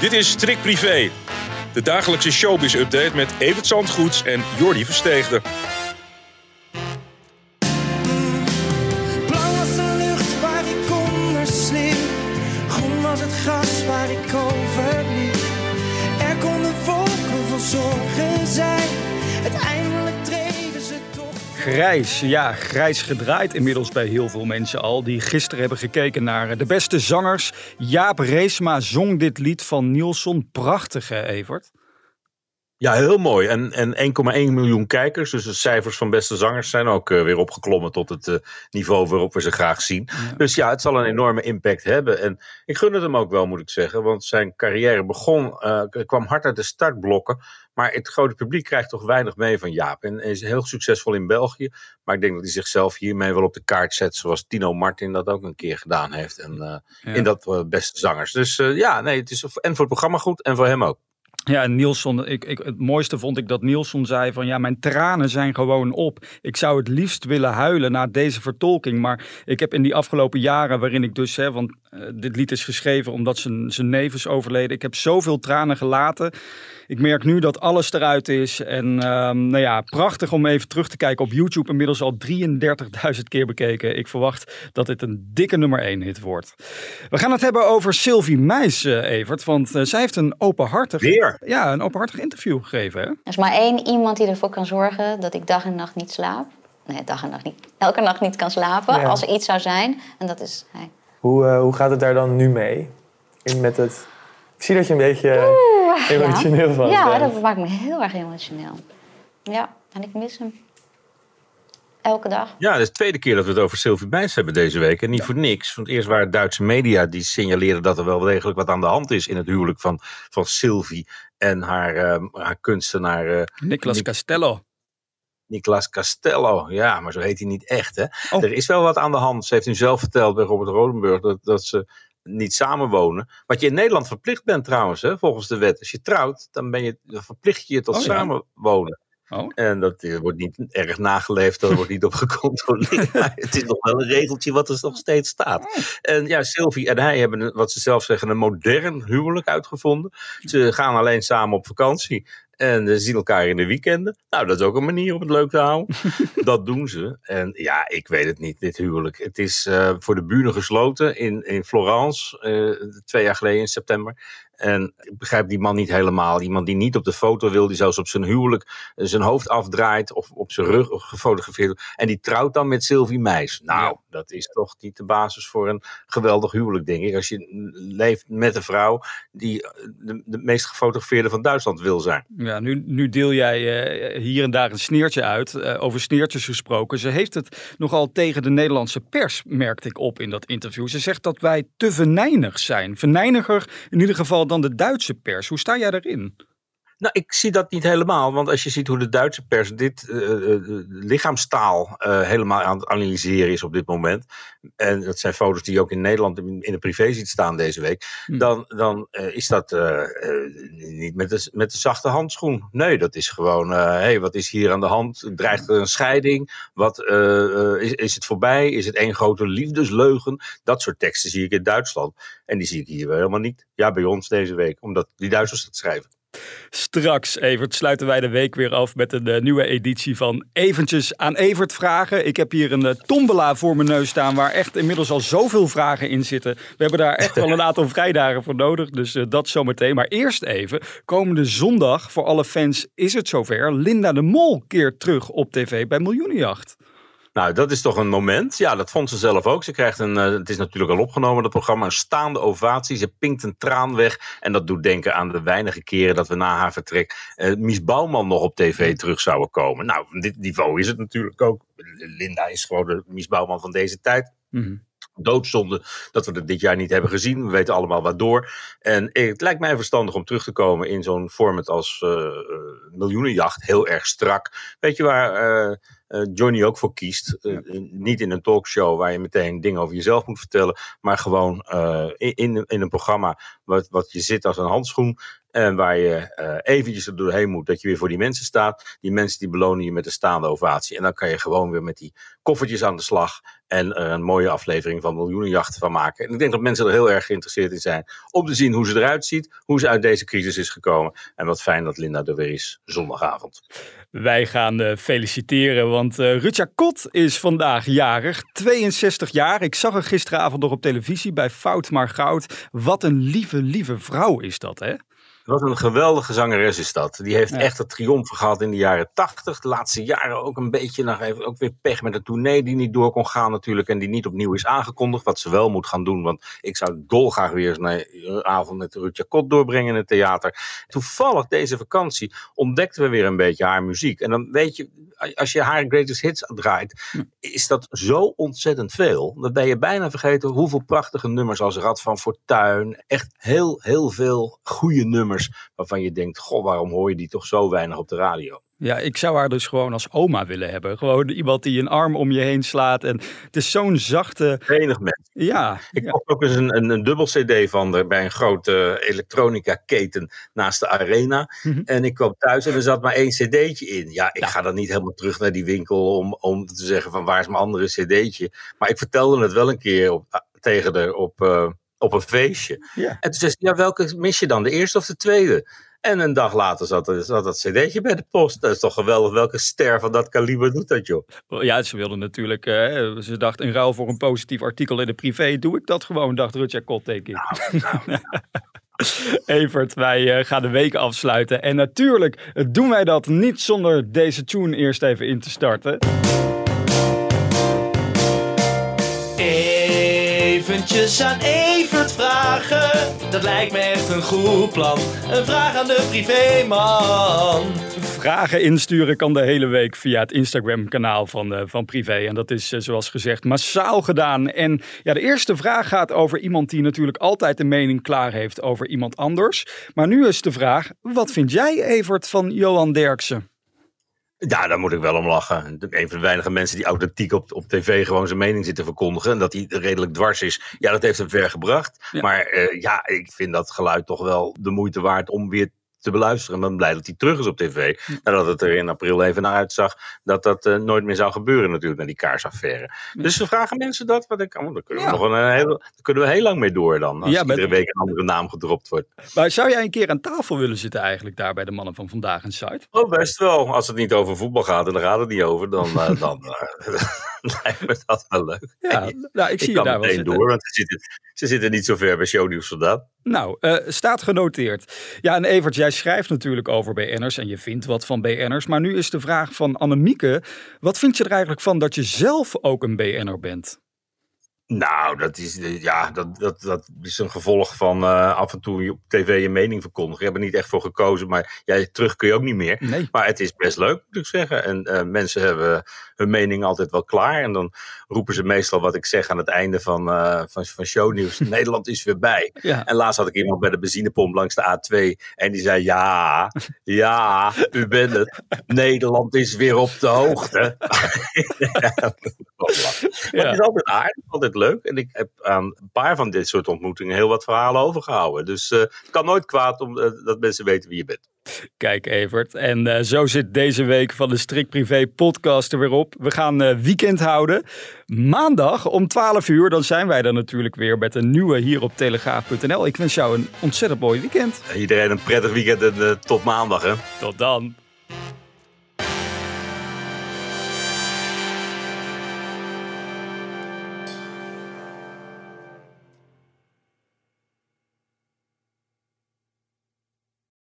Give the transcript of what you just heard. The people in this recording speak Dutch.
Dit is Trick Privé, de dagelijkse showbiz-update met Evert Zandgoeds en Jordi Versteegde. Blauw was de lucht waar ik onder. Groen was het gras waar ik over liep. Er konden wolken vol zorgen zijn. Ze toch. Grijs, ja, grijs gedraaid inmiddels bij heel veel mensen al. Die gisteren hebben gekeken naar de beste zangers. Jaap Reesma zong dit lied van Nielsen. Prachtig, hè, Evert? Ja, heel mooi. En, en 1,1 miljoen kijkers. Dus de cijfers van beste zangers zijn ook eh, weer opgeklommen tot het eh, niveau waarop we ze graag zien. Dus ja, het zal een enorme impact hebben. En ik gun het hem ook wel, moet ik zeggen. Want zijn carrière begon, eh, kwam hard uit de startblokken. Maar het grote publiek krijgt toch weinig mee van Jaap. En is heel succesvol in België. Maar ik denk dat hij zichzelf hiermee wel op de kaart zet. Zoals Tino Martin dat ook een keer gedaan heeft. En, Ja. In dat beste zangers. Dus ja, nee, het is en voor het programma goed en voor hem ook. Ja, en Nielsen, ik, ik, het mooiste vond ik dat Nielsen zei van ja, mijn tranen zijn gewoon op. Ik zou het liefst willen huilen na deze vertolking. Maar ik heb in die afgelopen jaren waarin ik dus, hè, want eh, dit lied is geschreven omdat zijn, zijn neef is overleden. Ik heb zoveel tranen gelaten. Ik merk nu dat alles eruit is. En ehm, nou ja, prachtig om even terug te kijken op YouTube. Inmiddels al 33.000 keer bekeken. Ik verwacht dat dit een dikke nummer 1 hit wordt. We gaan het hebben over Sylvie Meis, eh, Evert. Want eh, zij heeft een openhartig, Weer? ja, een openhartig interview gegeven. Hè? Er is maar één iemand die ervoor kan zorgen dat ik dag en nacht niet slaap. Nee, dag en nacht niet. Elke nacht niet kan slapen Ja. als er iets zou zijn. En dat is hij. Hoe, eh, hoe gaat het daar dan nu mee? In met het... Ik zie dat je een beetje eh, emotioneel van Ja, bent. dat maakt me heel erg emotioneel. Ja, en ik mis hem. Elke dag. Ja, het is de tweede keer dat we het over Sylvie Meis hebben deze week. En niet voor niks. Want eerst waren het Duitse media die signaleerden dat er wel degelijk wat aan de hand is in het huwelijk van, van Sylvie en haar, eh, haar kunstenaar eh Nicolas Nic- Castello. Nicolas Castello. Ja, maar zo heet hij niet echt. Hè? Oh. Er is wel wat aan de hand. Ze heeft nu zelf verteld bij Robert Rodenburg dat, dat ze niet samenwonen. Wat je in Nederland verplicht bent trouwens, hè, volgens de wet. Als je trouwt, dan, ben je, dan verplicht je je tot Oh, ja. samenwonen. Oh. En dat eh, wordt niet erg nageleefd, dat wordt niet op gecontroleerd. Maar het is nog wel een regeltje wat er nog steeds staat. En ja, Sylvie en hij hebben, wat ze zelf zeggen, een modern huwelijk uitgevonden. Ze gaan alleen samen op vakantie. En ze zien elkaar in de weekenden. Nou, dat is ook een manier om het leuk te houden. dat doen ze. En ja, ik weet het niet, dit huwelijk. Het is eh, voor de buren gesloten in, in Florence, eh, twee jaar geleden in september. En ik begrijp die man niet helemaal. Iemand die niet op de foto wil, die zelfs op zijn huwelijk eh, zijn hoofd afdraait of op zijn rug gefotografeerd wordt. En die trouwt dan met Sylvie Meis. Nou, Ja. Dat is toch niet de basis voor een geweldig huwelijk, denk ik. Als je leeft met een vrouw die eh, de, de meest gefotografeerde van Duitsland wil zijn. Ja, nu, nu deel jij eh, hier en daar een sneertje uit. Eh, over sneertjes gesproken. Ze heeft het nogal tegen de Nederlandse pers, merkte ik op in dat interview. Ze zegt dat wij te venijnig zijn. Venijniger in ieder geval dan de Duitse pers. Hoe sta jij daarin? Nou, ik zie dat niet helemaal. Want als je ziet hoe de Duitse pers dit eh, eh, lichaamstaal eh, helemaal aan het analyseren is op dit moment. En dat zijn foto's die je ook in Nederland in, in de privé ziet staan deze week. Hm. Dan, dan is dat niet met de, met de zachte handschoen. Nee, dat is gewoon, hé, hey, wat is hier aan de hand? Dreigt er een scheiding? Wat, is, is het voorbij? Is het één grote liefdesleugen? Dat soort teksten zie ik in Duitsland. En die zie ik hier wel helemaal niet. Ja, bij ons deze week. Omdat die Duitsers dat schrijven. Straks, Evert, sluiten wij de week weer af met een eh, nieuwe editie van Eventjes aan Evert vragen. Ik heb hier een eh, tombola voor mijn neus staan waar echt inmiddels al zoveel vragen in zitten. We hebben daar echt wel een aantal vrijdagen voor nodig, dus eh, dat zometeen. Maar eerst even, komende zondag voor alle fans is het zover. Linda de Mol keert terug op tv bij Miljoenenjacht. Nou, dat is toch een moment. Ja, dat vond ze zelf ook. Ze krijgt een, eh, het is natuurlijk al opgenomen, dat programma, een staande ovatie. Ze pinkt een traan weg. En dat doet denken aan de weinige keren dat we na haar vertrek eh, Mies Bouwman nog op tv terug zouden komen. Nou, dit niveau is het natuurlijk ook. Linda is gewoon de Mies Bouwman van deze tijd. Mhm. Doodzonde dat we het dit jaar niet hebben gezien. We weten allemaal waardoor. En het lijkt mij verstandig om terug te komen in zo'n format als eh, eh, Miljoenenjacht. Heel erg strak. Weet je waar eh, eh, Johnny ook voor kiest. Eh, niet in een talkshow waar je meteen dingen over jezelf moet vertellen, maar gewoon eh, in, in, een programma wat, wat je zit als een handschoen. En waar je eh, eventjes er doorheen moet, dat je weer voor die mensen staat. Die mensen die belonen je met een staande ovatie. En dan kan je gewoon weer met die koffertjes aan de slag. En er een mooie aflevering van Miljoenenjacht van maken. En ik denk dat mensen er heel erg geïnteresseerd in zijn. Om te zien hoe ze eruit ziet. Hoe ze uit deze crisis is gekomen. En wat fijn dat Linda er weer is zondagavond. Wij gaan eh, feliciteren, want uh, Rutja Kot is vandaag jarig. 62 jaar. Ik zag haar gisteravond nog op televisie bij Fout maar Goud. Wat een lieve, lieve vrouw is dat, hè? Wat een geweldige zangeres is dat. Die heeft Ja. echt het triomf gehad in de jaren tachtig. De laatste jaren ook een beetje. Nog even, ook weer pech met een tournee die niet door kon gaan natuurlijk. En die niet opnieuw is aangekondigd. Wat ze wel moet gaan doen. Want ik zou dolgraag weer eens een avond met Rutja Kot doorbrengen in het theater. Toevallig deze vakantie ontdekten we weer een beetje haar muziek. En dan weet je, als je haar greatest hits draait, is dat zo ontzettend veel. Dan ben je bijna vergeten hoeveel prachtige nummers als Rad van Fortuin. Echt heel, heel veel goede nummers waarvan je denkt, goh, waarom hoor je die toch zo weinig op de radio? Ja, ik zou haar dus gewoon als oma willen hebben. Gewoon iemand die een arm om je heen slaat. En het is zo'n zachte. Venig mensen. Ja, Ik ja. kocht ook eens een, een, een dubbel CD van er bij een grote elektronica keten naast de arena. Mhm. En ik kwam thuis en er zat maar één CD'tje in. Ja, ik Ja. ga dan niet helemaal terug naar die winkel om, om te zeggen van waar is mijn andere CD'tje. Maar ik vertelde het wel een keer op, tegen haar op, eh, op een feestje. Ja. En toen zei ze, ja, welke mis je dan? De eerste of de tweede? En een dag later zat, er, zat dat cd'tje bij de post. Dat is toch geweldig. Welke ster van dat kaliber doet dat, joh? ja, ze wilden natuurlijk. eh, ze dacht in ruil voor een positief artikel in de privé. Doe ik dat gewoon, dacht Rutja Kot, denk ik. Evert, wij eh, gaan de week afsluiten. En natuurlijk doen wij dat niet zonder deze tune eerst even in te starten. Eventjes aan Evert vragen, dat lijkt me echt een goed plan. Een vraag aan de privéman. Vragen insturen kan de hele week via het Instagram-kanaal van, eh, van Privé. En dat is, eh, zoals gezegd, massaal gedaan. En ja, de eerste vraag gaat over iemand die natuurlijk altijd een mening klaar heeft over iemand anders. Maar nu is de vraag, wat vind jij, Evert, van Johan Derksen? Ja, daar moet ik wel om lachen. Een van de weinige mensen die authentiek op, op tv gewoon zijn mening zit te verkondigen. En dat hij redelijk dwars is. Ja, dat heeft hem ver gebracht. Ja. Maar eh, ja, ik vind dat geluid toch wel de moeite waard om weer te beluisteren. Ik ben blij dat hij terug is op tv. Nadat het er in april even naar uitzag dat dat eh, nooit meer zou gebeuren natuurlijk met die kaarsaffaire. Dus ze vragen mensen dat. Wat ik, oh, daar, kunnen we Ja. nog een, eh, daar kunnen we heel lang mee door dan. Als Ja, iedere week een andere naam gedropt wordt. Maar zou jij een keer aan tafel willen zitten eigenlijk daar bij de mannen van Vandaag en Zuid? Oh, best wel. Als het niet over voetbal gaat en daar gaat het niet over, dan, eh, dan lijkt me dat wel leuk. Ja, nou, ik zie ik je daar wel zitten. door, want ze zitten, ze zitten niet zo ver bij Shownieuws vandaan. Nou, eh, staat genoteerd. Ja, en Evert, jij schrijft natuurlijk over BN'ers en je vindt wat van BN'ers. Maar nu is de vraag van Annemieke. Wat vind je er eigenlijk van dat je zelf ook een BN'er bent? Nou, dat is, eh, ja, dat, dat, dat is een gevolg van eh, af en toe je op tv je mening verkondigen. Je hebt er niet echt voor gekozen, maar ja, terug kun je ook niet meer. Nee. Maar het is best leuk, moet ik zeggen. En eh, mensen hebben hun mening altijd wel klaar. En dan roepen ze meestal wat ik zeg aan het einde van, van, van shownieuws. Nederland is weer bij. Ja. En laatst had ik iemand bij de benzinepomp langs de A2. En die zei, ja, ja, u bent het. Nederland is weer op de hoogte. ja. Maar het is altijd aardig, altijd leuk. En ik heb aan een paar van dit soort ontmoetingen heel wat verhalen overgehouden. Dus eh, het kan nooit kwaad om, eh, dat mensen weten wie je bent. Kijk, Evert. En eh, zo zit deze week van de Strikt Privé podcast er weer op. We gaan eh, weekend houden. Maandag om 12 uur, dan zijn wij er natuurlijk weer met een nieuwe hier op telegraaf.nl. Ik wens jou een ontzettend mooi weekend. Iedereen een prettig weekend en tot maandag. Hè? Tot dan.